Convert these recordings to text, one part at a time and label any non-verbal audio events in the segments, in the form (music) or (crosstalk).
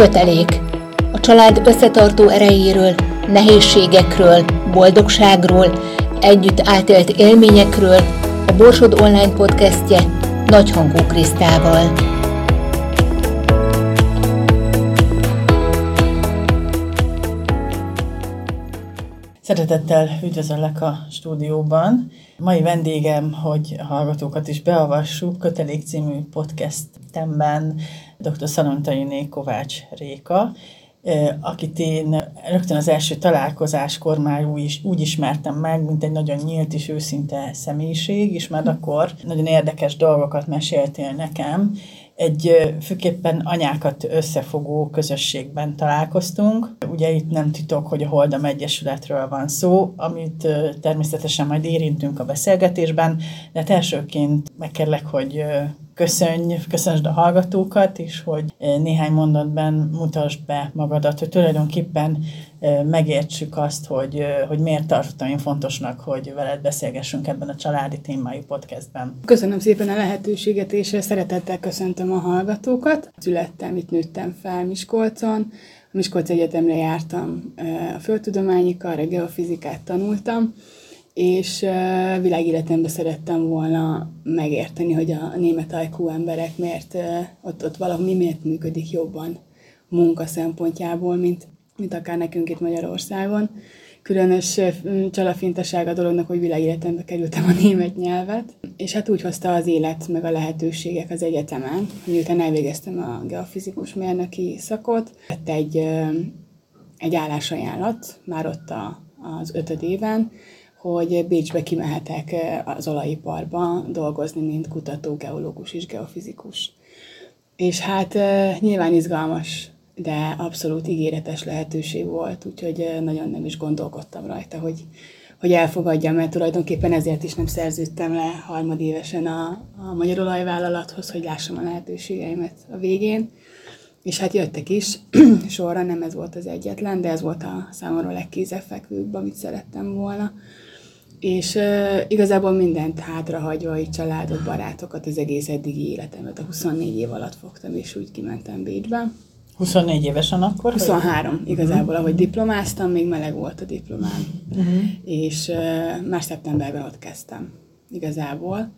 Kötelék. A család összetartó erejéről, nehézségekről, boldogságról, együtt átélt élményekről a Borsod Online podcastje Nagyhangú Krisztával. Szeretettel üdvözöllek a stúdióban. Mai vendégem, hogy a hallgatókat is beavassuk, Kötelék című podcastemben dr. Szalontainé Kovács Réka, akit én rögtön az első találkozáskor már úgy, is, úgy ismertem meg, mint egy nagyon nyílt és őszinte személyiség, és már akkor nagyon érdekes dolgokat meséltél nekem, egy főképpen anyákat összefogó közösségben találkoztunk. Ugye itt nem titok, hogy a Holdam Egyesületről van szó, amit természetesen majd érintünk a beszélgetésben, de hát elsőként megkérlek, hogy köszönj, köszönjd a hallgatókat, és hogy néhány mondatban mutasd be magadat, hogy tulajdonképpen megértsük azt, hogy, hogy miért tartottam én fontosnak, hogy veled beszélgessünk ebben a családi témájú podcastben. Köszönöm szépen a lehetőséget, és szeretettel köszöntöm a hallgatókat. Születtem, itt nőttem fel Miskolcon, a Miskolc Egyetemre jártam a földtudományi a geofizikát tanultam, és világéletemben szerettem volna megérteni, hogy a német ajkú emberek miért, ott, ott valami miért működik jobban munka szempontjából, mint, mint akár nekünk itt Magyarországon. Különös csalafintaság a dolognak, hogy világéletembe kerültem a német nyelvet, és hát úgy hozta az élet meg a lehetőségek az egyetemen, hogy utána elvégeztem a geofizikus mérnöki szakot, lett egy, egy állásajánlat már ott a, az ötöd éven, hogy Bécsbe kimehetek az olajiparba dolgozni, mint kutató, geológus és geofizikus. És hát nyilván izgalmas, de abszolút ígéretes lehetőség volt, úgyhogy nagyon nem is gondolkodtam rajta, hogy, hogy elfogadjam, mert tulajdonképpen ezért is nem szerződtem le harmadévesen a, a Magyar Olajvállalathoz, hogy lássam a lehetőségeimet a végén. És hát jöttek is, (clears throat) sorra nem ez volt az egyetlen, de ez volt a számomra legkézefekvőbb, amit szerettem volna és uh, igazából mindent hátrahagyva, egy családot, barátokat, az egész eddigi életemet. A 24 év alatt fogtam, és úgy kimentem Bécsbe. 24 évesen akkor? 23, vagy? igazából, uh-huh. ahogy diplomáztam, még meleg volt a diplomám. Uh-huh. És uh, más szeptemberben ott kezdtem, igazából.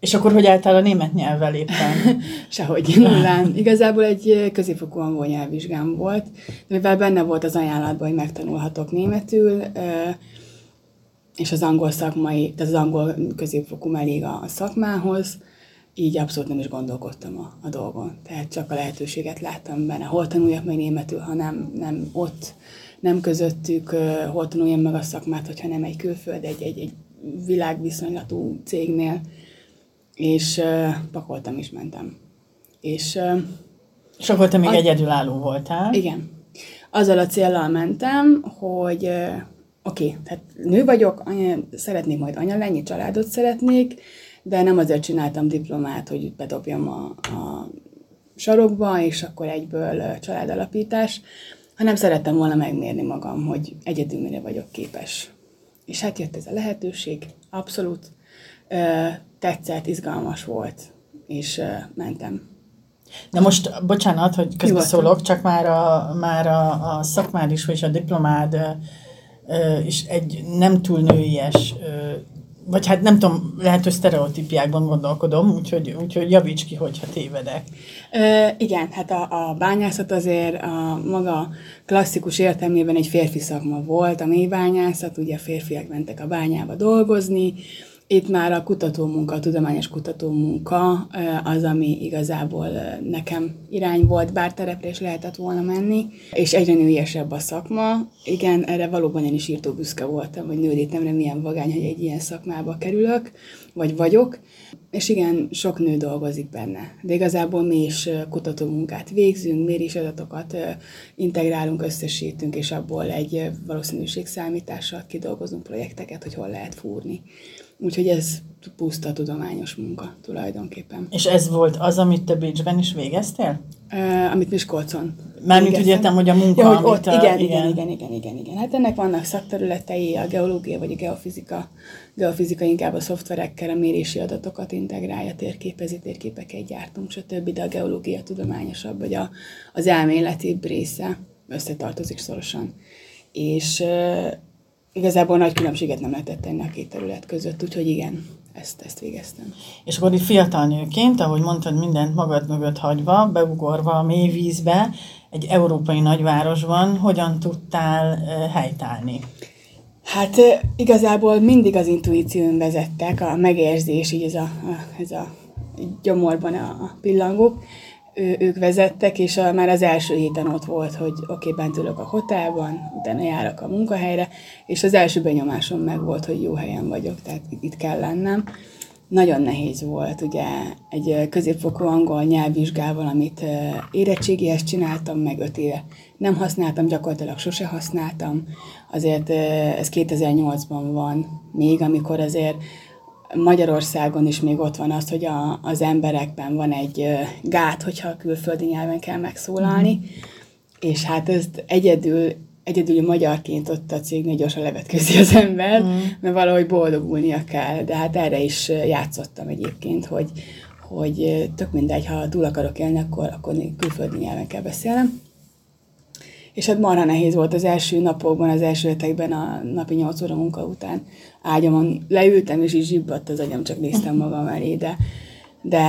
És akkor hogy álltál a német nyelvvel éppen? (laughs) Sehogy nullán. Igazából egy középfokú angol nyelvvizsgám volt, de mivel benne volt az ajánlatban, hogy megtanulhatok németül, uh, és az angol szakmai, tehát az angol középfokú elég a szakmához, így abszolút nem is gondolkodtam a, a dolgon. Tehát csak a lehetőséget láttam benne, hol tanuljak meg németül, ha nem, nem ott, nem közöttük, hol tanuljam meg a szakmát, hogyha nem egy külföld, egy, egy, egy világviszonylatú cégnél, és uh, pakoltam is mentem. És, uh, és akkor te még az, egyedülálló voltál? Igen. Azzal a célral mentem, hogy uh, oké, okay, tehát nő vagyok, anya, szeretnék majd anya lenni, családot szeretnék, de nem azért csináltam diplomát, hogy bedobjam a, a sarokba, és akkor egyből családalapítás, hanem szerettem volna megmérni magam, hogy egyedül mire vagyok képes. És hát jött ez a lehetőség, abszolút tetszett, izgalmas volt, és mentem. De most, bocsánat, hogy közbeszólok, csak már a, már a, a szakmád is, vagy a diplomád és egy nem túl nőies, vagy hát nem tudom, lehet, hogy sztereotípiákban gondolkodom, úgyhogy, úgyhogy javíts ki, hogyha tévedek. Ö, igen, hát a, a bányászat azért a maga klasszikus értelmében egy férfi szakma volt, a mélybányászat, ugye a férfiak mentek a bányába dolgozni, itt már a kutatómunka, a tudományos kutatómunka az, ami igazából nekem irány volt, bár terepre is lehetett volna menni, és egyre nőiesebb a szakma. Igen, erre valóban én is írtó büszke voltam, hogy nődítemre milyen vagány, hogy egy ilyen szakmába kerülök, vagy vagyok. És igen, sok nő dolgozik benne, de igazából mi is kutatómunkát végzünk, mérésadatokat integrálunk, összesítünk, és abból egy valószínűségszámítással kidolgozunk projekteket, hogy hol lehet fúrni. Úgyhogy ez puszta tudományos munka tulajdonképpen. És ez volt az, amit te Bécsben is végeztél? Uh, amit Miskolcon. Mármint úgy értem, hogy a munka, ja, hogy ott, a, igen, igen, igen, igen, igen, igen. Hát ennek vannak szakterületei, a geológia vagy a geofizika, geofizika inkább a szoftverekkel a mérési adatokat integrálja, térképezi, térképeket gyártunk, stb., de a geológia tudományosabb, vagy a, az elméleti része összetartozik szorosan. És igazából nagy különbséget nem lehetett tenni a két terület között, úgyhogy igen, ezt, ezt végeztem. És akkor itt fiatal nőként, ahogy mondtad, mindent magad mögött hagyva, beugorva a mély vízbe, egy európai nagyvárosban, hogyan tudtál helytállni? Hát igazából mindig az intuíción vezettek, a megérzés, így ez a, a, ez a gyomorban a, a pillangók, ő, ők vezettek, és a, már az első héten ott volt, hogy oké, bent ülök a hotelban, utána járok a munkahelyre, és az első benyomásom meg volt, hogy jó helyen vagyok, tehát itt kell lennem. Nagyon nehéz volt, ugye egy középfokú angol nyelvvizsgával, amit érettségihez csináltam, meg öt éve nem használtam, gyakorlatilag sose használtam. Azért ez 2008-ban van még, amikor azért Magyarországon is még ott van az, hogy a, az emberekben van egy gát, hogyha a külföldi nyelven kell megszólalni, mm. és hát ezt egyedül, egyedül magyarként ott a cégnél gyorsan levetkőzi az ember, mm. mert valahogy boldogulnia kell, de hát erre is játszottam egyébként, hogy, hogy tök mindegy, ha túl akarok élni, akkor, akkor külföldi nyelven kell beszélnem. És hát marha nehéz volt az első napokban, az első hetekben a napi 8 óra munka után. Ágyamon leültem, és így zsibbadt az agyam, csak néztem magam elé, de, de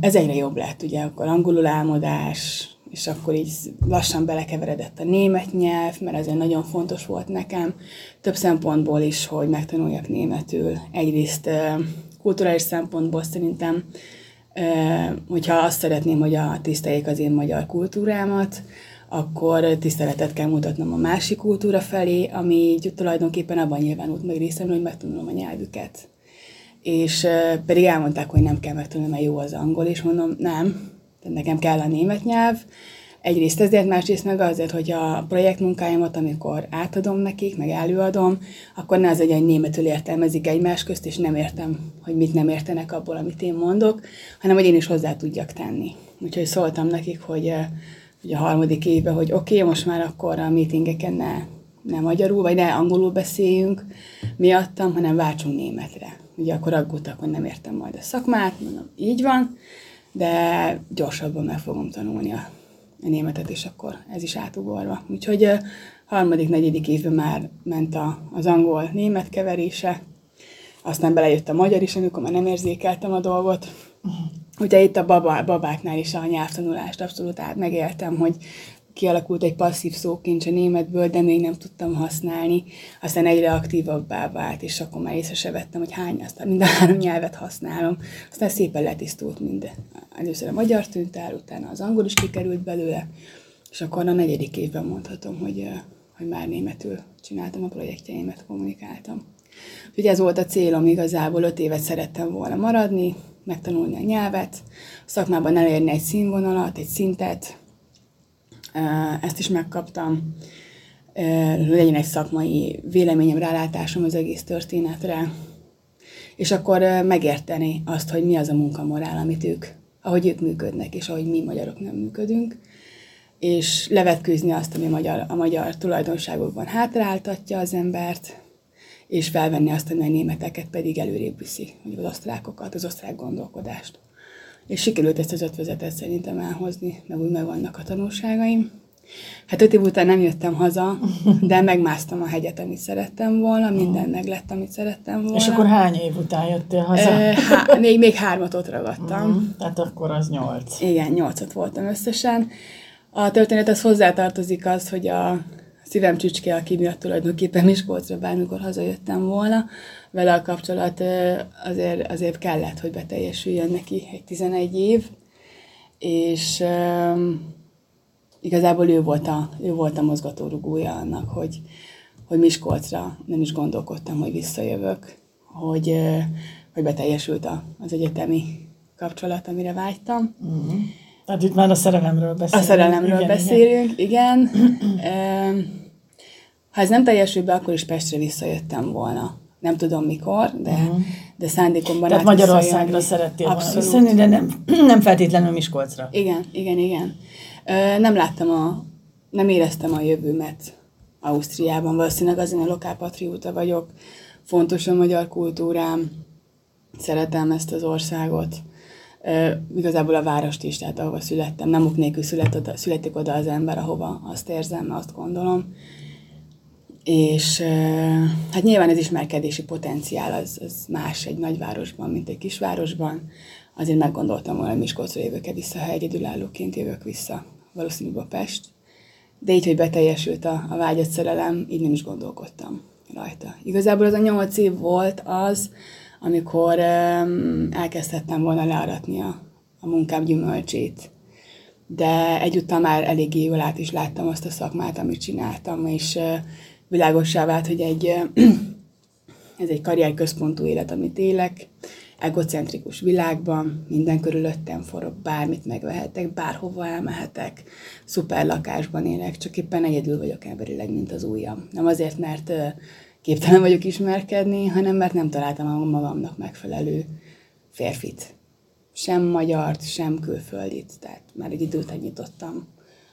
ez egyre jobb lett, ugye, akkor angolul álmodás, és akkor így lassan belekeveredett a német nyelv, mert ez nagyon fontos volt nekem, több szempontból is, hogy megtanuljak németül. Egyrészt kulturális szempontból szerintem, hogyha azt szeretném, hogy a tiszteljék az én magyar kultúrámat, akkor tiszteletet kell mutatnom a másik kultúra felé, ami tulajdonképpen abban nyilvánult meg részemről, hogy megtanulom a nyelvüket. És pedig elmondták, hogy nem kell megtanulnom, mert jó az angol, és mondom, nem, nekem kell a német nyelv, Egyrészt ezért, másrészt meg azért, hogy a projektmunkáimat, amikor átadom nekik, meg előadom, akkor ne az, egy németül értelmezik egymás közt, és nem értem, hogy mit nem értenek abból, amit én mondok, hanem hogy én is hozzá tudjak tenni. Úgyhogy szóltam nekik, hogy ugye a harmadik évben, hogy oké, okay, most már akkor a meetingeken ne, ne magyarul, vagy ne angolul beszéljünk miattam, hanem váltsunk németre. Ugye akkor aggódtak, hogy nem értem majd a szakmát, mondom, így van, de gyorsabban meg fogom tanulni a, németet, és akkor ez is átugorva. Úgyhogy a harmadik, negyedik évben már ment a, az angol-német keverése, aztán belejött a magyar is, amikor már nem érzékeltem a dolgot. Uh-huh. Ugye itt a baba, babáknál is a nyelvtanulást abszolút át megéltem, hogy kialakult egy passzív szókincs a németből, de még nem tudtam használni. Aztán egyre aktívabbá vált, és akkor már észre se vettem, hogy hány, aztán mind a három nyelvet használom. Aztán szépen letisztult mind. Először a magyar tűnt el, utána az angol is kikerült belőle, és akkor a negyedik évben mondhatom, hogy, hogy már németül csináltam a projektjeimet, kommunikáltam. Úgyhogy ez volt a célom igazából, öt évet szerettem volna maradni, megtanulni a nyelvet, a szakmában elérni egy színvonalat, egy szintet, ezt is megkaptam, legyen egy szakmai véleményem, rálátásom az egész történetre, és akkor megérteni azt, hogy mi az a munkamorál, amit ők, ahogy ők működnek, és ahogy mi magyarok nem működünk, és levetkőzni azt, ami a magyar, a magyar tulajdonságokban hátráltatja az embert, és felvenni azt, hogy a németeket pedig előrébb viszi, vagy az osztrákokat, az osztrák gondolkodást. És sikerült ezt az ötvezetet szerintem elhozni, meg úgy megvannak a tanulságaim. Hát öt év után nem jöttem haza, de megmásztam a hegyet, amit szerettem volna, minden meg lett, amit szerettem volna. És akkor hány év után jöttél haza? Há, még, még hármat ott ragadtam. Mm, tehát akkor az nyolc. Igen, nyolcat voltam összesen. A történet az hozzátartozik az, hogy a szívem csücske, aki miatt tulajdonképpen Miskolcra bármikor hazajöttem volna, vele a kapcsolat azért, azért kellett, hogy beteljesüljön neki egy 11 év, és um, igazából ő volt a, ő volt a mozgatórugója annak, hogy, hogy Miskolcra nem is gondolkodtam, hogy visszajövök, hogy, hogy beteljesült az egyetemi kapcsolat, amire vágytam. Uh-huh. Tehát itt már a szerelemről beszélünk. A szerelemről igen, beszélünk, igen. (clears throat) igen. ha ez nem teljesül be, akkor is Pestre visszajöttem volna. Nem tudom mikor, de, uh-huh. de szándékomban Tehát Magyarországra szerettél volna visszajönni, de nem, (clears throat) nem feltétlenül Miskolcra. Igen, igen, igen. Nem láttam a, nem éreztem a jövőmet Ausztriában. Valószínűleg azért a lokálpatrióta vagyok. Fontos a magyar kultúrám. szeretem ezt az országot, igazából a várost is, tehát ahova születtem, nem ok nélkül szület oda, születik oda az ember, ahova azt érzem, azt gondolom. És hát nyilván az ismerkedési potenciál az, az más egy nagyvárosban, mint egy kisvárosban. Azért meggondoltam volna, hogy Miskolcra jövök-e vissza, ha egyedülállóként jövök vissza, valószínűleg a Pest. De így, hogy beteljesült a, a vágyat szerelem, így nem is gondolkodtam rajta. Igazából az a nyolc év volt az, amikor elkezdhettem volna learatni a, a munkám gyümölcsét. De egyúttal már eléggé jól át is láttam azt a szakmát, amit csináltam, és világossá vált, hogy egy, (clears throat) ez egy karrierközpontú élet, amit élek, egocentrikus világban, minden körülöttem forog, bármit megvehetek, bárhova elmehetek, szuper lakásban élek, csak éppen egyedül vagyok emberileg, mint az ujjam. Nem azért, mert képtelen vagyok ismerkedni, hanem mert nem találtam magamnak megfelelő férfit. Sem magyart, sem külföldit. Tehát már egy időt nyitottam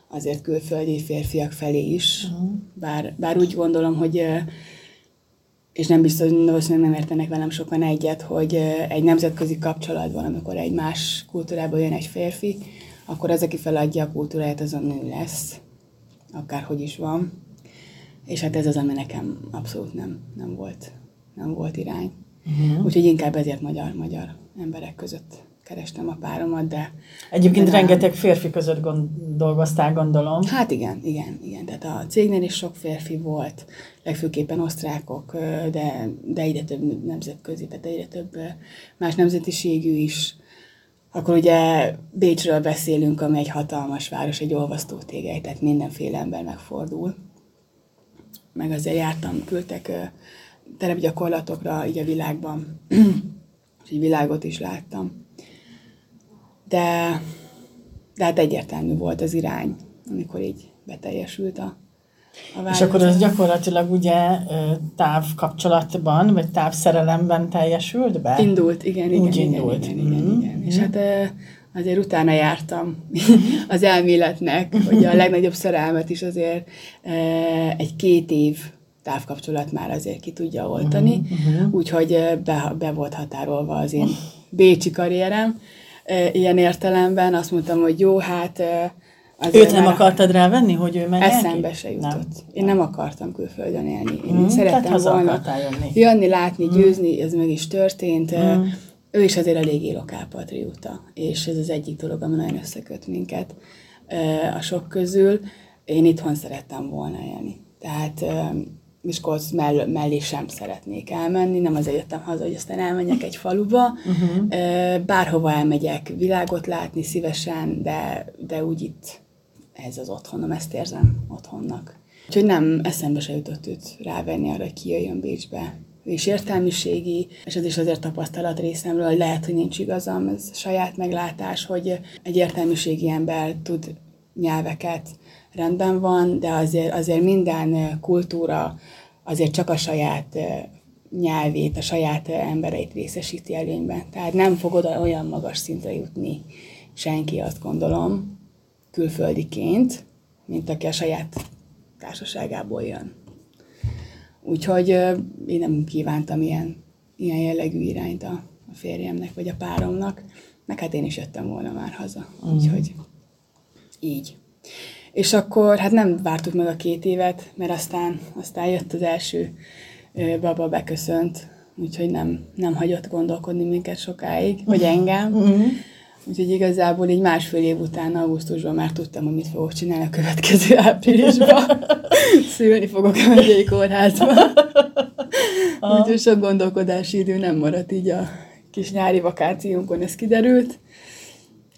azért külföldi férfiak felé is. Uh-huh. Bár, bár úgy gondolom, hogy és nem biztos, hogy nem értenek velem sokan egyet, hogy egy nemzetközi kapcsolatban, amikor egy más kultúrából jön egy férfi, akkor az, aki feladja a kultúráját, az a nő lesz. Akárhogy is van. És hát ez az, ami nekem abszolút nem, nem volt, nem volt irány. Uh-huh. Úgyhogy inkább ezért magyar-magyar emberek között kerestem a páromat, de... Egyébként de rengeteg férfi között gond, dolgoztál, gondolom. Hát igen, igen, igen. Tehát a cégnél is sok férfi volt, legfőképpen osztrákok, de, de egyre több nemzetközi, tehát egyre több más nemzetiségű is. Akkor ugye Bécsről beszélünk, ami egy hatalmas város, egy olvasztó tégely, tehát mindenféle ember megfordul meg azért jártam, küldtek terepgyakorlatokra így a világban, (clears throat) és egy világot is láttam. De, de hát egyértelmű volt az irány, amikor így beteljesült a, a És akkor ez gyakorlatilag ugye távkapcsolatban, vagy távszerelemben teljesült be? Indult, igen, igen. Úgy igen, indult. Igen, igen, igen, igen. Mm. És hát azért utána jártam (laughs) az elméletnek, hogy a legnagyobb szerelmet is azért egy két év távkapcsolat már azért ki tudja oltani, uh-huh, úgyhogy be, be volt határolva az én bécsi karrierem. Ilyen értelemben azt mondtam, hogy jó, hát... Őt nem akartad rávenni, hogy ő menjen Eszembe se jutott. Nem. Én nem akartam külföldön élni. Én mm, szerettem volna jönni. jönni, látni, győzni, ez meg is történt. Mm. Ő is azért eléggé lokálpatrióta, és ez az egyik dolog, ami nagyon összeköt minket a sok közül. Én itthon szerettem volna élni. Tehát Miskolc mell- mellé sem szeretnék elmenni, nem azért jöttem haza, hogy aztán elmenjek egy faluba. Uh-huh. Bárhova elmegyek, világot látni szívesen, de, de úgy itt ez az otthonom, ezt érzem otthonnak. Úgyhogy nem eszembe se jutott őt rávenni arra, hogy kijöjjön Bécsbe. És értelmiségi, és ez is azért tapasztalat részemről, hogy lehet, hogy nincs igazam, ez saját meglátás, hogy egy értelmiségi ember tud nyelveket, rendben van, de azért, azért minden kultúra azért csak a saját nyelvét, a saját embereit részesíti előnyben. Tehát nem fog oda olyan magas szintre jutni senki, azt gondolom, külföldiként, mint aki a saját társaságából jön. Úgyhogy én nem kívántam ilyen, ilyen jellegű irányt a, a férjemnek, vagy a páromnak, meg hát én is jöttem volna már haza. Uh-huh. Úgyhogy így. És akkor hát nem vártuk meg a két évet, mert aztán, aztán jött az első baba beköszönt, úgyhogy nem, nem hagyott gondolkodni minket sokáig, vagy engem. Uh-huh. Úgyhogy igazából így másfél év után, augusztusban már tudtam, hogy mit fogok csinálni a következő (laughs) áprilisban. Szülni fogok a megyei kórházba. (laughs) Úgyhogy sok gondolkodási idő nem maradt így a kis nyári vakációnkon, ez kiderült.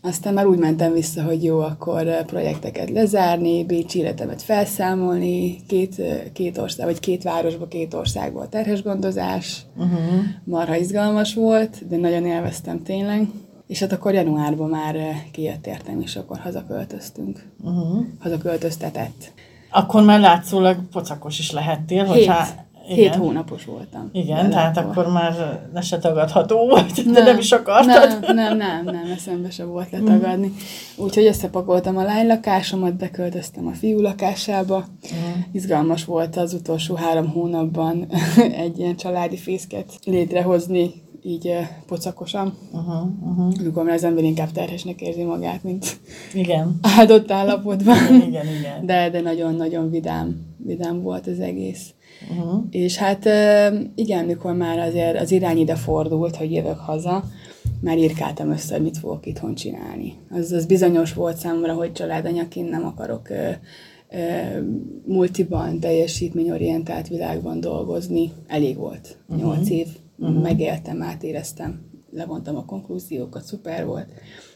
Aztán már úgy mentem vissza, hogy jó, akkor eh, projekteket lezárni, Bécsi életemet felszámolni, két, eh, két ország, vagy két városba, két országból terhes gondozás. Uh-huh. Marha izgalmas volt, de nagyon élveztem tényleg. És hát akkor januárban már eh, kijött értem, és akkor hazaköltöztünk. Uh-huh. Hazaköltöztetett. Akkor már látszólag pocakos is lehettél, Hét. hogyha igen. Hét hónapos voltam. Igen, tehát akkor. akkor már ne se tagadható volt, nem, de nem is akartad. Nem, nem, nem, nem eszembe se volt letagadni. Mm. Úgyhogy összepakoltam a lánylakásomat, beköltöztem a fiú lakásába. Mm. Izgalmas volt az utolsó három hónapban (laughs) egy ilyen családi fészket létrehozni, így pocakosan, Uh-huh, uh-huh. amikor az ember inkább terhesnek érzi magát, mint Igen. áldott állapotban. Igen, igen. De, de nagyon-nagyon vidám, vidám volt az egész. Uh-huh. És hát igen, mikor már azért az irány ide fordult, hogy jövök haza, már írkáltam össze, hogy mit fogok itthon csinálni. Az, az bizonyos volt számomra, hogy családanyaként nem akarok ö, ö, multiban, teljesítményorientált világban dolgozni. Elég volt. Nyolc uh-huh. év. Uh-huh. Megéltem, átéreztem, levontam a konklúziókat, szuper volt.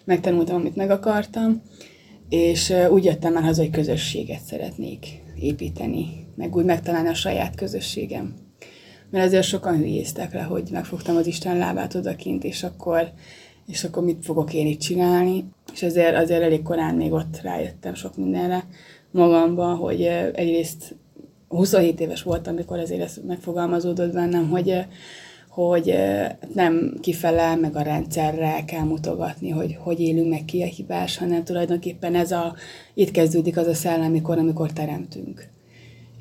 Megtanultam, amit meg akartam, és úgy jöttem már haza, hogy közösséget szeretnék építeni, meg úgy megtalálni a saját közösségem. Mert azért sokan hülyéztek le, hogy megfogtam az Isten lábát odakint, és akkor, és akkor mit fogok én itt csinálni. És azért, azért elég korán még ott rájöttem sok mindenre magamba, hogy egyrészt 27 éves voltam, amikor azért ez megfogalmazódott bennem, hogy, hogy nem kifele, meg a rendszerre kell mutogatni, hogy hogy élünk meg ki a hibás, hanem tulajdonképpen ez a, itt kezdődik az a szellemi kor, amikor teremtünk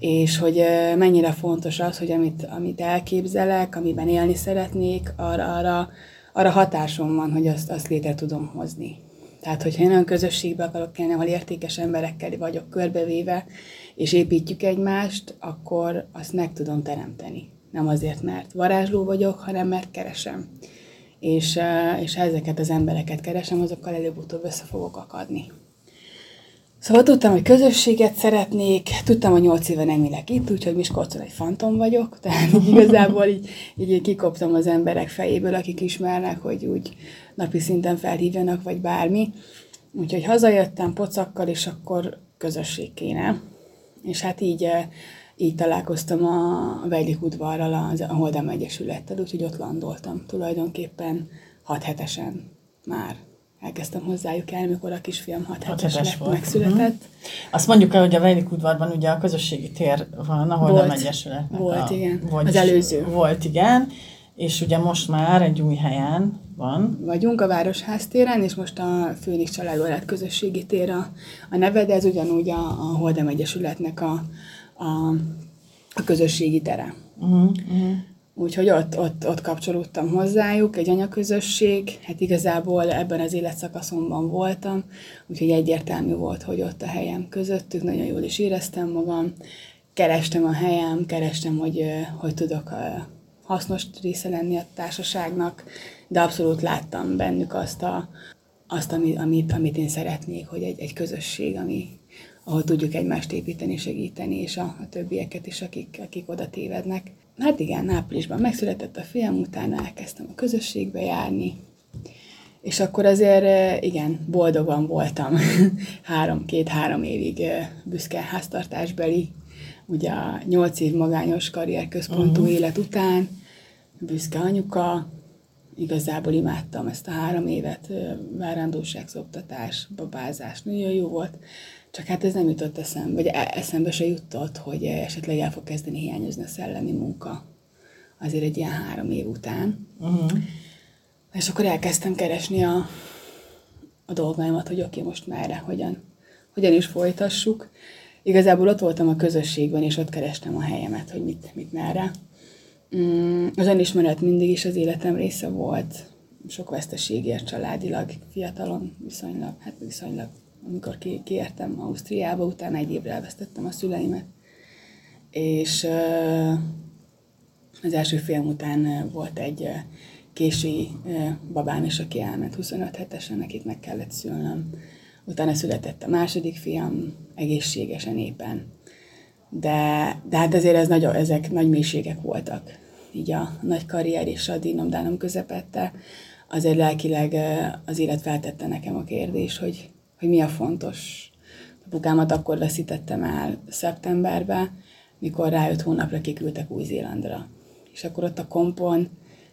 és hogy mennyire fontos az, hogy amit, amit elképzelek, amiben élni szeretnék, arra, arra, arra hatásom van, hogy azt, azt létre tudom hozni. Tehát, hogyha én olyan közösségbe akarok kelni, ahol értékes emberekkel vagyok körbevéve, és építjük egymást, akkor azt meg tudom teremteni. Nem azért, mert varázsló vagyok, hanem mert keresem. És, és ha ezeket az embereket keresem, azokkal előbb-utóbb össze fogok akadni. Szóval tudtam, hogy közösséget szeretnék, tudtam, hogy nyolc éve nem élek itt, úgyhogy Miskolcon egy fantom vagyok, (laughs) tehát így igazából így, így kikoptam az emberek fejéből, akik ismernek, hogy úgy napi szinten felhívjanak, vagy bármi. Úgyhogy hazajöttem pocakkal, és akkor közösség kéne. És hát így, így találkoztam a Vejlik udvarral, a Holdem Egyesülettel, úgyhogy ott landoltam tulajdonképpen hat hetesen már elkezdtem hozzájuk el, mikor a kisfiam 6 hetes, hetes volt. megszületett. Uh-huh. Azt mondjuk el, hogy a Vejlik udvarban ugye a közösségi tér van, ahol volt, nem egyesületnek. Volt, a, igen. Az előző. Volt, igen. És ugye most már egy új helyen van. Vagyunk a Városház téren, és most a Főnix Családolát közösségi tér a, a neve, de ez ugyanúgy a, a Holdem Egyesületnek a, a, a közösségi tere. Uh-huh, uh-huh. Úgyhogy ott, ott, ott kapcsolódtam hozzájuk, egy anyaközösség, hát igazából ebben az életszakaszomban voltam, úgyhogy egyértelmű volt, hogy ott a helyem közöttük, nagyon jól is éreztem magam, kerestem a helyem, kerestem, hogy, hogy tudok hasznos része lenni a társaságnak, de abszolút láttam bennük azt, a, azt amit, amit, amit én szeretnék, hogy egy, egy közösség, ami, ahol tudjuk egymást építeni, segíteni, és a, a többieket is, akik, akik oda tévednek. Hát igen, áprilisban megszületett a fiam, utána elkezdtem a közösségbe járni, és akkor azért igen, boldogan voltam (laughs) három, két-három évig büszke háztartásbeli, ugye a nyolc év magányos karrierközpontú uh-huh. élet után, büszke anyuka, igazából imádtam ezt a három évet, várandóságszoktatás, babázás, nagyon jó volt. Csak hát ez nem jutott eszembe, vagy e- eszembe se jutott, hogy esetleg el fog kezdeni hiányozni a szellemi munka. Azért egy ilyen három év után. Uh-huh. És akkor elkezdtem keresni a, a dolgaimat, hogy oké, okay, most merre, hogyan, hogyan is folytassuk. Igazából ott voltam a közösségben, és ott kerestem a helyemet, hogy mit, mit merre. Mm, az önismeret mindig is az életem része volt. Sok veszteségért családilag, fiatalon viszonylag, hát viszonylag amikor ki, kiértem Ausztriába, utána egy évre elvesztettem a szüleimet. És az első film után volt egy késői babám is, aki elment 25 hetesen, nekik meg kellett szülnöm. Utána született a második fiam, egészségesen éppen. De, de hát azért ez nagy, ezek nagy mélységek voltak. Így a nagy karrier és a dínomdánom közepette. Azért lelkileg az élet feltette nekem a kérdés, hogy hogy mi a fontos. A bukámat akkor veszítettem el szeptemberben, mikor rá öt hónapra kiküldtek Új-Zélandra. És akkor ott a kompon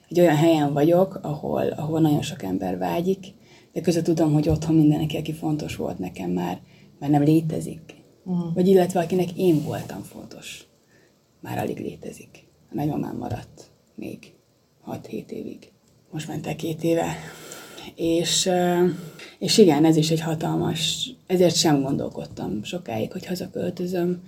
egy olyan helyen vagyok, ahol, ahol nagyon sok ember vágyik, de között tudom, hogy otthon mindenki, aki fontos volt nekem már, már nem létezik. Uh-huh. Vagy illetve akinek én voltam fontos, már alig létezik. A nagymamám maradt még 6-7 évig. Most mentek két éve, és, és igen, ez is egy hatalmas, ezért sem gondolkodtam sokáig, hogy hazaköltözöm.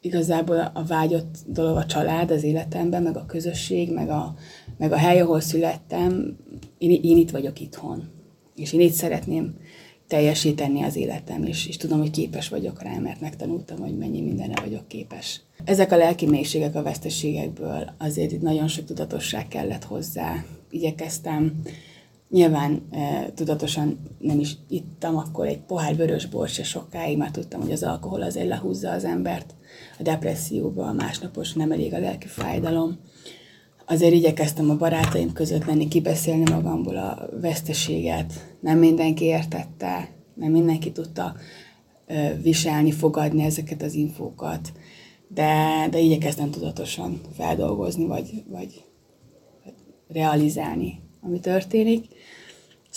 igazából a vágyott dolog a család az életemben, meg a közösség, meg a, meg a hely, ahol születtem, én, én itt vagyok itthon. És én itt szeretném teljesíteni az életem, és, és tudom, hogy képes vagyok rá, mert megtanultam, hogy mennyi mindenre vagyok képes. Ezek a lelki mélységek a veszteségekből azért itt nagyon sok tudatosság kellett hozzá. Igyekeztem, nyilván tudatosan nem is ittam akkor egy pohár vörös bort se sokáig, mert tudtam, hogy az alkohol azért lehúzza az embert a depresszióba, a másnapos nem elég a lelki fájdalom. Azért igyekeztem a barátaim között lenni, kibeszélni magamból a veszteséget. Nem mindenki értette, nem mindenki tudta viselni, fogadni ezeket az infókat, de, de igyekeztem tudatosan feldolgozni, vagy, vagy realizálni, ami történik.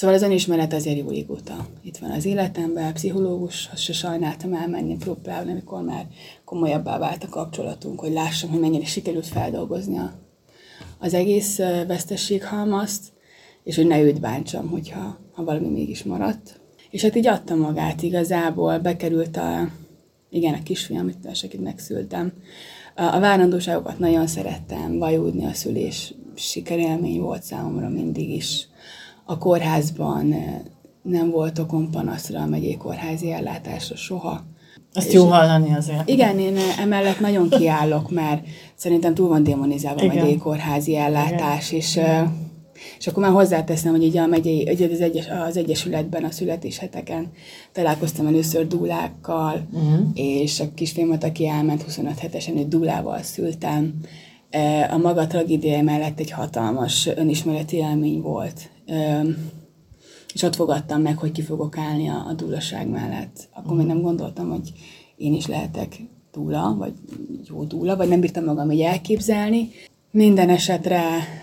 Szóval az önismeret azért jó régóta itt van az életemben, pszichológushoz se sajnáltam elmenni, próbálni, amikor már komolyabbá vált a kapcsolatunk, hogy lássam, hogy mennyire sikerült feldolgozni az egész vesztességhalmazt, és hogy ne őt bántsam, hogyha ha valami mégis maradt. És hát így adta magát igazából, bekerült a, igen, a kisfiam, itt akit megszültem. A várandóságokat nagyon szerettem, vajúdni a szülés sikerélmény volt számomra mindig is a kórházban nem volt okom panaszra a megyék kórházi ellátásra soha. Ezt és jó hallani azért. Igen, én emellett nagyon kiállok, mert szerintem túl van démonizálva a megyei kórházi ellátás, igen. és és akkor már hozzáteszem, hogy így a megyei, az, egyes, az Egyesületben a születésheteken találkoztam először dúlákkal, uh-huh. és a kisfilmet, aki elment 25 hetesen, egy dúlával szültem. A maga tragédia mellett egy hatalmas önismereti élmény volt és ott fogadtam meg, hogy ki fogok állni a, a dúlaság mellett. Akkor még nem gondoltam, hogy én is lehetek dúla, vagy jó dúla, vagy nem bírtam magam így elképzelni. Minden esetre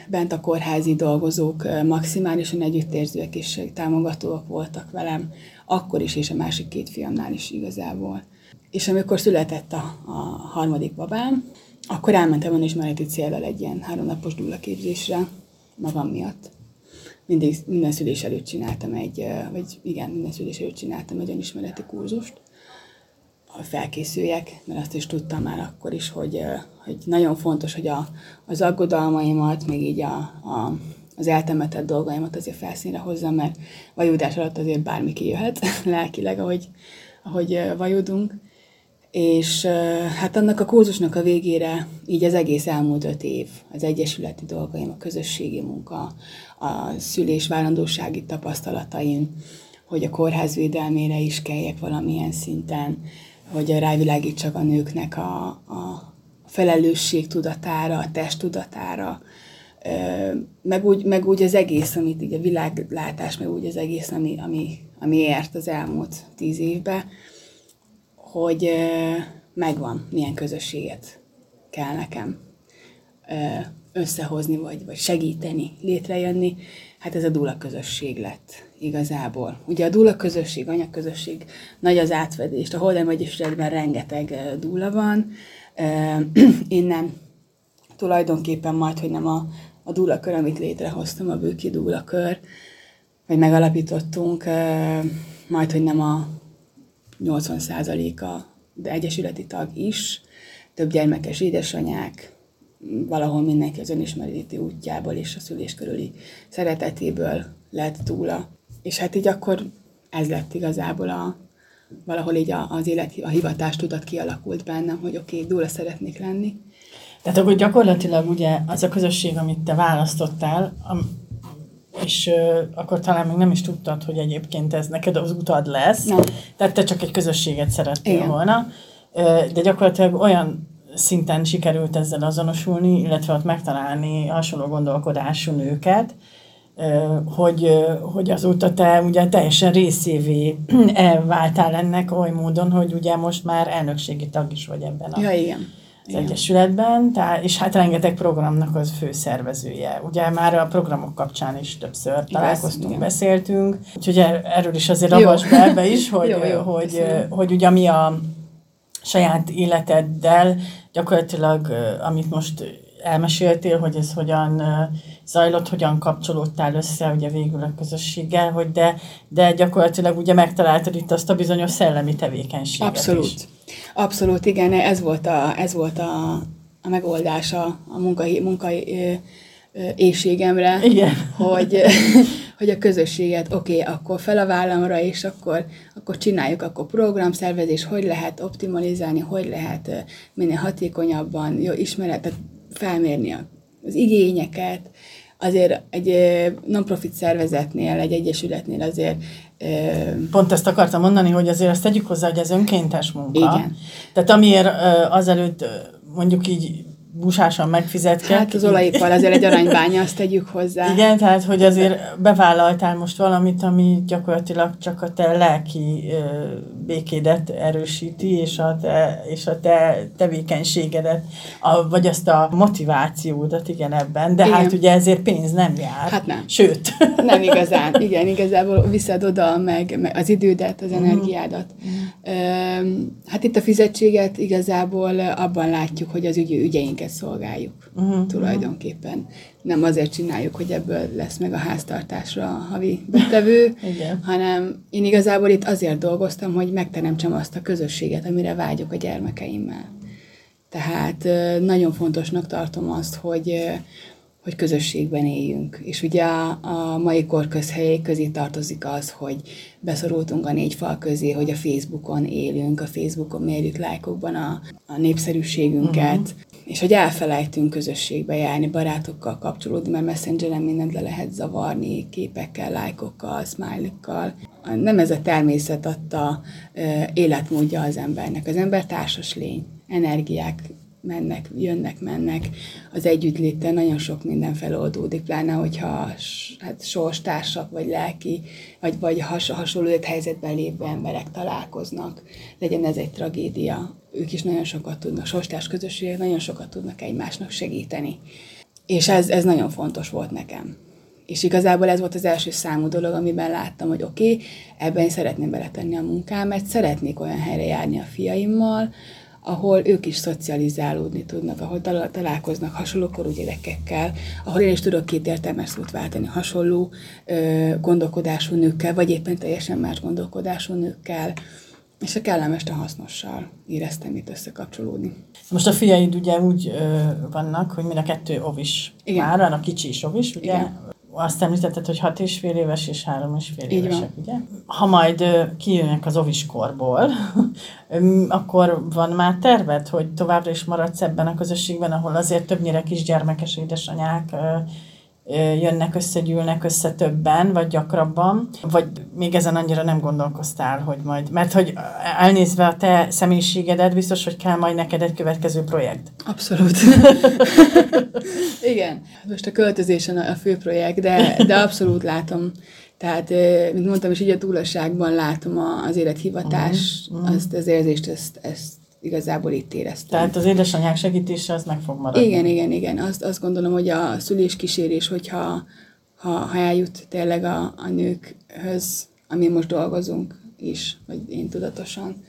bent a kórházi dolgozók maximálisan együttérzőek és támogatóak voltak velem, akkor is, és a másik két fiamnál is igazából. És amikor született a, a harmadik babám, akkor elmentem önismereti célral egy ilyen háromnapos dúlaképzésre magam miatt mindig, minden szülés előtt csináltam egy, vagy igen, minden szülés előtt csináltam egy önismereti kurzust, hogy felkészüljek, mert azt is tudtam már akkor is, hogy, hogy nagyon fontos, hogy a, az aggodalmaimat, még így a, a, az eltemetett dolgaimat azért felszínre hozzam, mert vajudás alatt azért bármi kijöhet (laughs) lelkileg, ahogy, ahogy vajudunk. És hát annak a kurzusnak a végére így az egész elmúlt öt év, az egyesületi dolgaim, a közösségi munka, a szülés várandósági tapasztalataim, hogy a kórház védelmére is kelljek valamilyen szinten, hogy rávilágítsak a nőknek a, a felelősség tudatára, a test tudatára, meg úgy, meg úgy az egész, amit így a világlátás, meg úgy az egész, ami, ami, ami ért az elmúlt tíz évben, hogy megvan, milyen közösséget kell nekem összehozni, vagy, vagy segíteni, létrejönni, hát ez a dúla közösség lett igazából. Ugye a dúla közösség, anyaközösség, nagy az átvedést. A Holden Egyesületben rengeteg dúla van. Innen (clears throat) tulajdonképpen majd, hogy nem a, a dúla kör, amit létrehoztam, a Bőki dúla kör, vagy megalapítottunk, majd, hogy nem a 80%-a, de egyesületi tag is, több gyermekes édesanyák, valahol mindenki az önismereti útjából és a szülés körüli szeretetéből lett túla. És hát így akkor ez lett igazából a, valahol így az élet, a hivatás tudat kialakult bennem, hogy oké, okay, dúla szeretnék lenni. Tehát akkor gyakorlatilag ugye az a közösség, amit te választottál, és uh, akkor talán még nem is tudtad, hogy egyébként ez neked az utad lesz. Nem. Tehát te csak egy közösséget szerettél Igen. volna. Uh, de gyakorlatilag olyan szinten sikerült ezzel azonosulni, illetve ott megtalálni hasonló gondolkodású nőket, hogy, hogy azóta te ugye teljesen részévé (clears throat) elváltál ennek oly módon, hogy ugye most már elnökségi tag is vagy ebben a, ja, igen. Az igen. Egyesületben, tehát, és hát rengeteg programnak az főszervezője. Ugye már a programok kapcsán is többször Igaz, találkoztunk, igen. beszéltünk, úgyhogy er, erről is azért ravas be ebbe is, (laughs) hogy, jó, jó, hogy, hogy, hogy ugye mi a saját életeddel gyakorlatilag, amit most elmeséltél, hogy ez hogyan zajlott, hogyan kapcsolódtál össze ugye végül a közösséggel, hogy de, de gyakorlatilag ugye megtaláltad itt azt a bizonyos szellemi tevékenységet Abszolút. Is. Abszolút, igen, ez volt a, ez volt a, a megoldása a munkai, munkai éjségemre, Igen. hogy, (laughs) hogy a közösséget, oké, okay, akkor fel a vállamra, és akkor, akkor csináljuk, akkor programszervezés, hogy lehet optimalizálni, hogy lehet minél hatékonyabban, jó ismeretet felmérni az igényeket, azért egy non-profit szervezetnél, egy egyesületnél azért... Pont ezt akartam mondani, hogy azért azt tegyük hozzá, hogy ez önkéntes munka. Igen. Tehát amiért azelőtt mondjuk így busásan megfizetket. Hát az olajipar azért egy aranybánya, azt tegyük hozzá. Igen, tehát hogy azért bevállaltál most valamit, ami gyakorlatilag csak a te lelki békédet erősíti, és a te, és a te tevékenységedet, a, vagy azt a motivációdat, igen ebben, de igen. hát ugye ezért pénz nem jár. Hát nem. Sőt. Nem igazán, igen, igazából viszed oda meg, meg az idődet, az mhm. energiádat. Mm. Hát itt a fizetséget igazából abban látjuk, hogy az ügy, ügyeinket ügyeket szolgáljuk uh-huh. tulajdonképpen. Nem azért csináljuk, hogy ebből lesz meg a háztartásra a havi betevő, (laughs) hanem én igazából itt azért dolgoztam, hogy megteremtsem azt a közösséget, amire vágyok a gyermekeimmel. Tehát nagyon fontosnak tartom azt, hogy hogy közösségben éljünk. És ugye a, a mai kor közhelyé közé tartozik az, hogy beszorultunk a négy fal közé, hogy a Facebookon élünk, a Facebookon mérjük lájkokban a, a népszerűségünket, uh-huh. és hogy elfelejtünk közösségbe járni, barátokkal kapcsolódni, mert messengeren mindent le lehet zavarni, képekkel, lájkokkal, smiley-kkal. Nem ez a természet adta életmódja az embernek. Az ember társas lény, energiák mennek, jönnek, mennek, az együttléten nagyon sok minden feloldódik, pláne, hogyha hát sorstársak, vagy lelki, vagy, vagy has, hasonló helyzetben lévő emberek találkoznak, legyen ez egy tragédia, ők is nagyon sokat tudnak, sorstárs közösségek nagyon sokat tudnak egymásnak segíteni. És ez, ez nagyon fontos volt nekem. És igazából ez volt az első számú dolog, amiben láttam, hogy oké, okay, ebben én szeretném beletenni a munkámat, szeretnék olyan helyre járni a fiaimmal, ahol ők is szocializálódni tudnak, ahol találkoznak hasonló korú gyerekekkel, ahol én is tudok két értelmes szót váltani hasonló ö, gondolkodású nőkkel, vagy éppen teljesen más gondolkodású nőkkel, és a kellemes a hasznossal éreztem itt összekapcsolódni. Most a fiaid ugye úgy ö, vannak, hogy mind a kettő ovis Igen. már, a kicsi is ovis, ugye? Igen azt említetted, hogy hat és fél éves és három és fél Így évesek, van. ugye? Ha majd kijönnek az oviskorból, (laughs) akkor van már terved, hogy továbbra is maradsz ebben a közösségben, ahol azért többnyire kisgyermekes édesanyák jönnek össze, gyűlnek össze többen, vagy gyakrabban, vagy még ezen annyira nem gondolkoztál, hogy majd, mert hogy elnézve a te személyiségedet, biztos, hogy kell majd neked egy következő projekt. Abszolút. (laughs) Igen, most a költözésen a fő projekt, de, de abszolút látom. Tehát, mint mondtam, és így a túlasságban látom az élethivatás, uh-huh. azt az érzést, ezt, ezt igazából itt éreztem. Tehát az édesanyák segítése az meg fog maradni. Igen, igen, igen. Azt, azt gondolom, hogy a szüléskísérés, hogyha ha, ha eljut tényleg a, a nőkhöz, ami most dolgozunk is, vagy én tudatosan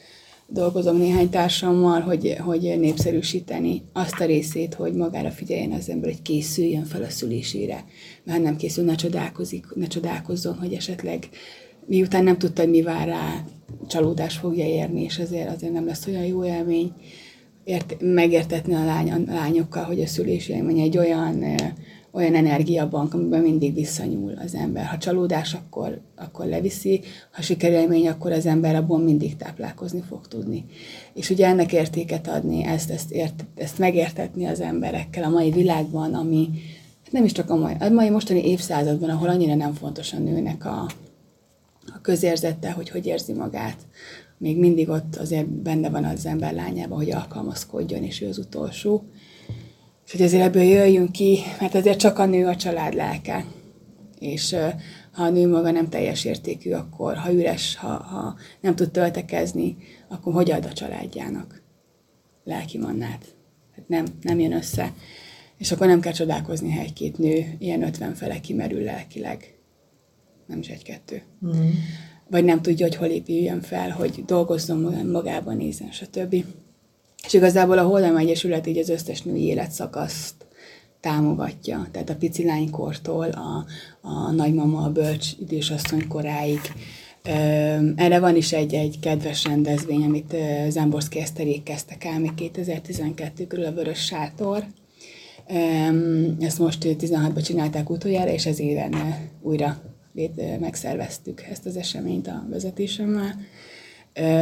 dolgozom néhány társammal, hogy, hogy népszerűsíteni azt a részét, hogy magára figyeljen az ember, hogy készüljön fel a szülésére. Mert nem készül, ne, csodálkozik, ne csodálkozzon, hogy esetleg miután nem tudta, hogy mi vár rá, csalódás fogja érni, és azért, azért nem lesz olyan jó élmény ért, megértetni a, lány, a lányokkal, hogy a szülés élmény egy olyan, olyan energiabank, amiben mindig visszanyúl az ember. Ha csalódás, akkor, akkor leviszi, ha sikerélmény, akkor az ember abból mindig táplálkozni fog tudni. És ugye ennek értéket adni, ezt, ezt, ért, ezt megértetni az emberekkel a mai világban, ami nem is csak a mai, a mai mostani évszázadban, ahol annyira nem fontos a nőnek a, közérzette, hogy hogy érzi magát. Még mindig ott azért benne van az ember lányában, hogy alkalmazkodjon, és ő az utolsó. És hogy azért ebből jöjjünk ki, mert azért csak a nő a család lelke. És ha a nő maga nem teljes értékű, akkor ha üres, ha, ha nem tud töltekezni, akkor hogy ad a családjának lelki mannát? Hát nem, nem jön össze. És akkor nem kell csodálkozni, ha egy-két nő ilyen ötven fele kimerül lelkileg nem is egy-kettő. Mm. Vagy nem tudja, hogy hol épüljön fel, hogy dolgozzon magában, nézzen, stb. És igazából a Holdem Egyesület így az összes női életszakaszt támogatja. Tehát a pici lánykortól a, a nagymama, a bölcs idősasszony koráig. Erre van is egy, egy kedves rendezvény, amit Zamborszki Eszterék kezdtek el még 2012 körül a Vörös Sátor. Ezt most 16-ban csinálták utoljára, és ez éven újra megszerveztük ezt az eseményt a vezetésemmel.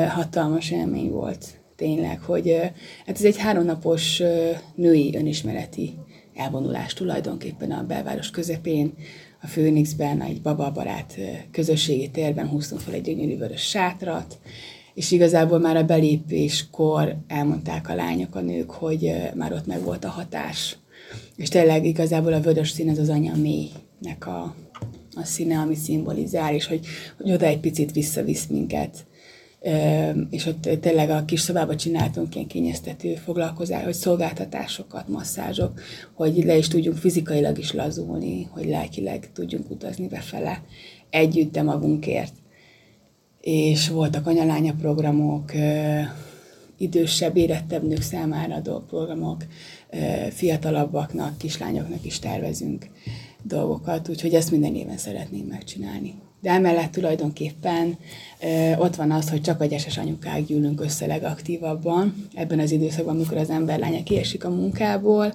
Hatalmas élmény volt tényleg, hogy hát ez egy háromnapos női önismereti elvonulás tulajdonképpen a belváros közepén, a Főnixben, egy bababarát közösségi térben húztunk fel egy gyönyörű vörös sátrat, és igazából már a belépéskor elmondták a lányok, a nők, hogy már ott meg volt a hatás. És tényleg igazából a vörös szín az az anya mélynek a, a színe, ami szimbolizál, és hogy, hogy oda egy picit visszavisz minket. És ott tényleg a kis szobába csináltunk ilyen kényeztető foglalkozás, hogy szolgáltatásokat, masszázsok, hogy le is tudjunk fizikailag is lazulni, hogy lelkileg tudjunk utazni befele. Együtt, de magunkért. És voltak anyalánya programok, idősebb, érettebb nők számára adó programok, fiatalabbaknak, kislányoknak is tervezünk dolgokat, úgyhogy ezt minden éven szeretnénk megcsinálni. De emellett tulajdonképpen ö, ott van az, hogy csak a gyeses anyukák gyűlünk össze legaktívabban ebben az időszakban, amikor az ember lánya kiesik a munkából,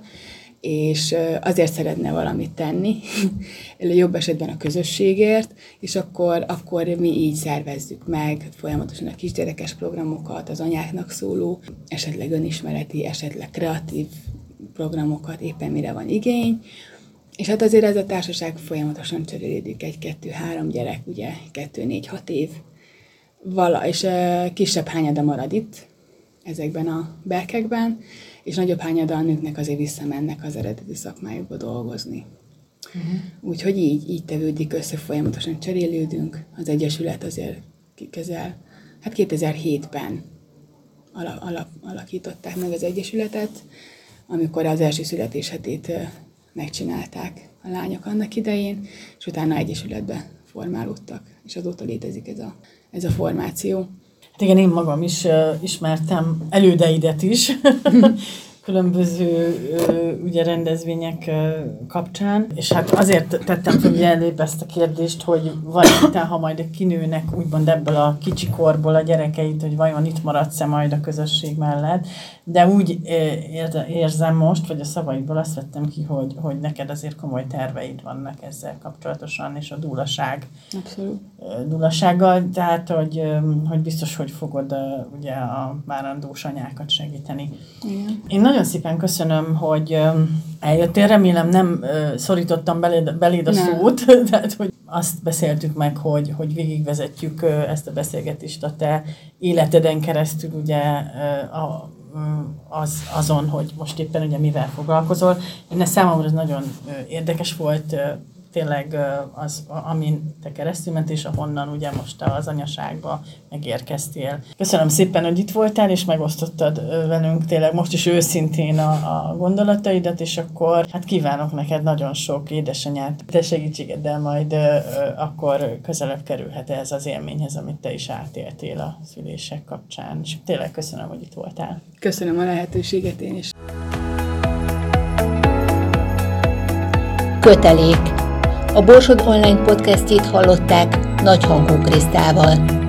és azért szeretne valamit tenni, (laughs) jobb esetben a közösségért, és akkor, akkor mi így szervezzük meg folyamatosan a kisgyerekes programokat, az anyáknak szóló, esetleg önismereti, esetleg kreatív programokat, éppen mire van igény, és hát azért ez a társaság folyamatosan cserélődik, egy-kettő-három gyerek, ugye, kettő-négy-hat év, vala, és kisebb hányada marad itt, ezekben a berkekben, és nagyobb hányada a nőknek azért visszamennek az eredeti szakmájukba dolgozni. Uh-huh. Úgyhogy így, így tevődik össze, folyamatosan cserélődünk. Az Egyesület azért kezel. Hát 2007-ben alap, alap, alakították meg az Egyesületet, amikor az első születéshetét megcsinálták a lányok annak idején, és utána egyesületbe formálódtak, és azóta létezik ez a, ez a formáció. Hát igen, én magam is uh, ismertem elődeidet is, (laughs) különböző ugye rendezvények kapcsán, és hát azért tettem fel előbb ezt a kérdést, hogy vajon te, ha majd kinőnek úgymond ebből a kicsi korból a gyerekeit, hogy vajon itt maradsz-e majd a közösség mellett, de úgy érzem most, vagy a szavaidból azt vettem ki, hogy, hogy neked azért komoly terveid vannak ezzel kapcsolatosan, és a dúlaság. Abszolút. Dúlasággal, tehát, hogy, hogy biztos, hogy fogod ugye a várandós anyákat segíteni. Igen. Én nagyon szépen köszönöm, hogy eljöttél. Remélem nem szorítottam beléd, beléd a nem. szót, (laughs) tehát hogy azt beszéltük meg, hogy, hogy végigvezetjük ezt a beszélgetést a te életeden keresztül ugye a, az, azon, hogy most éppen ugye mivel foglalkozol. Én számomra ez nagyon érdekes volt, tényleg az, amin te keresztül ment, és ahonnan ugye most az anyaságba megérkeztél. Köszönöm szépen, hogy itt voltál, és megosztottad velünk tényleg most is őszintén a, a gondolataidat, és akkor hát kívánok neked nagyon sok édesanyát, te segítségeddel majd ö, akkor közelebb kerülhet ez az élményhez, amit te is átéltél a szülések kapcsán. És tényleg köszönöm, hogy itt voltál. Köszönöm a lehetőséget én is. Kötelék a Borsod Online podcastjét hallották Nagyhangú Krisztával.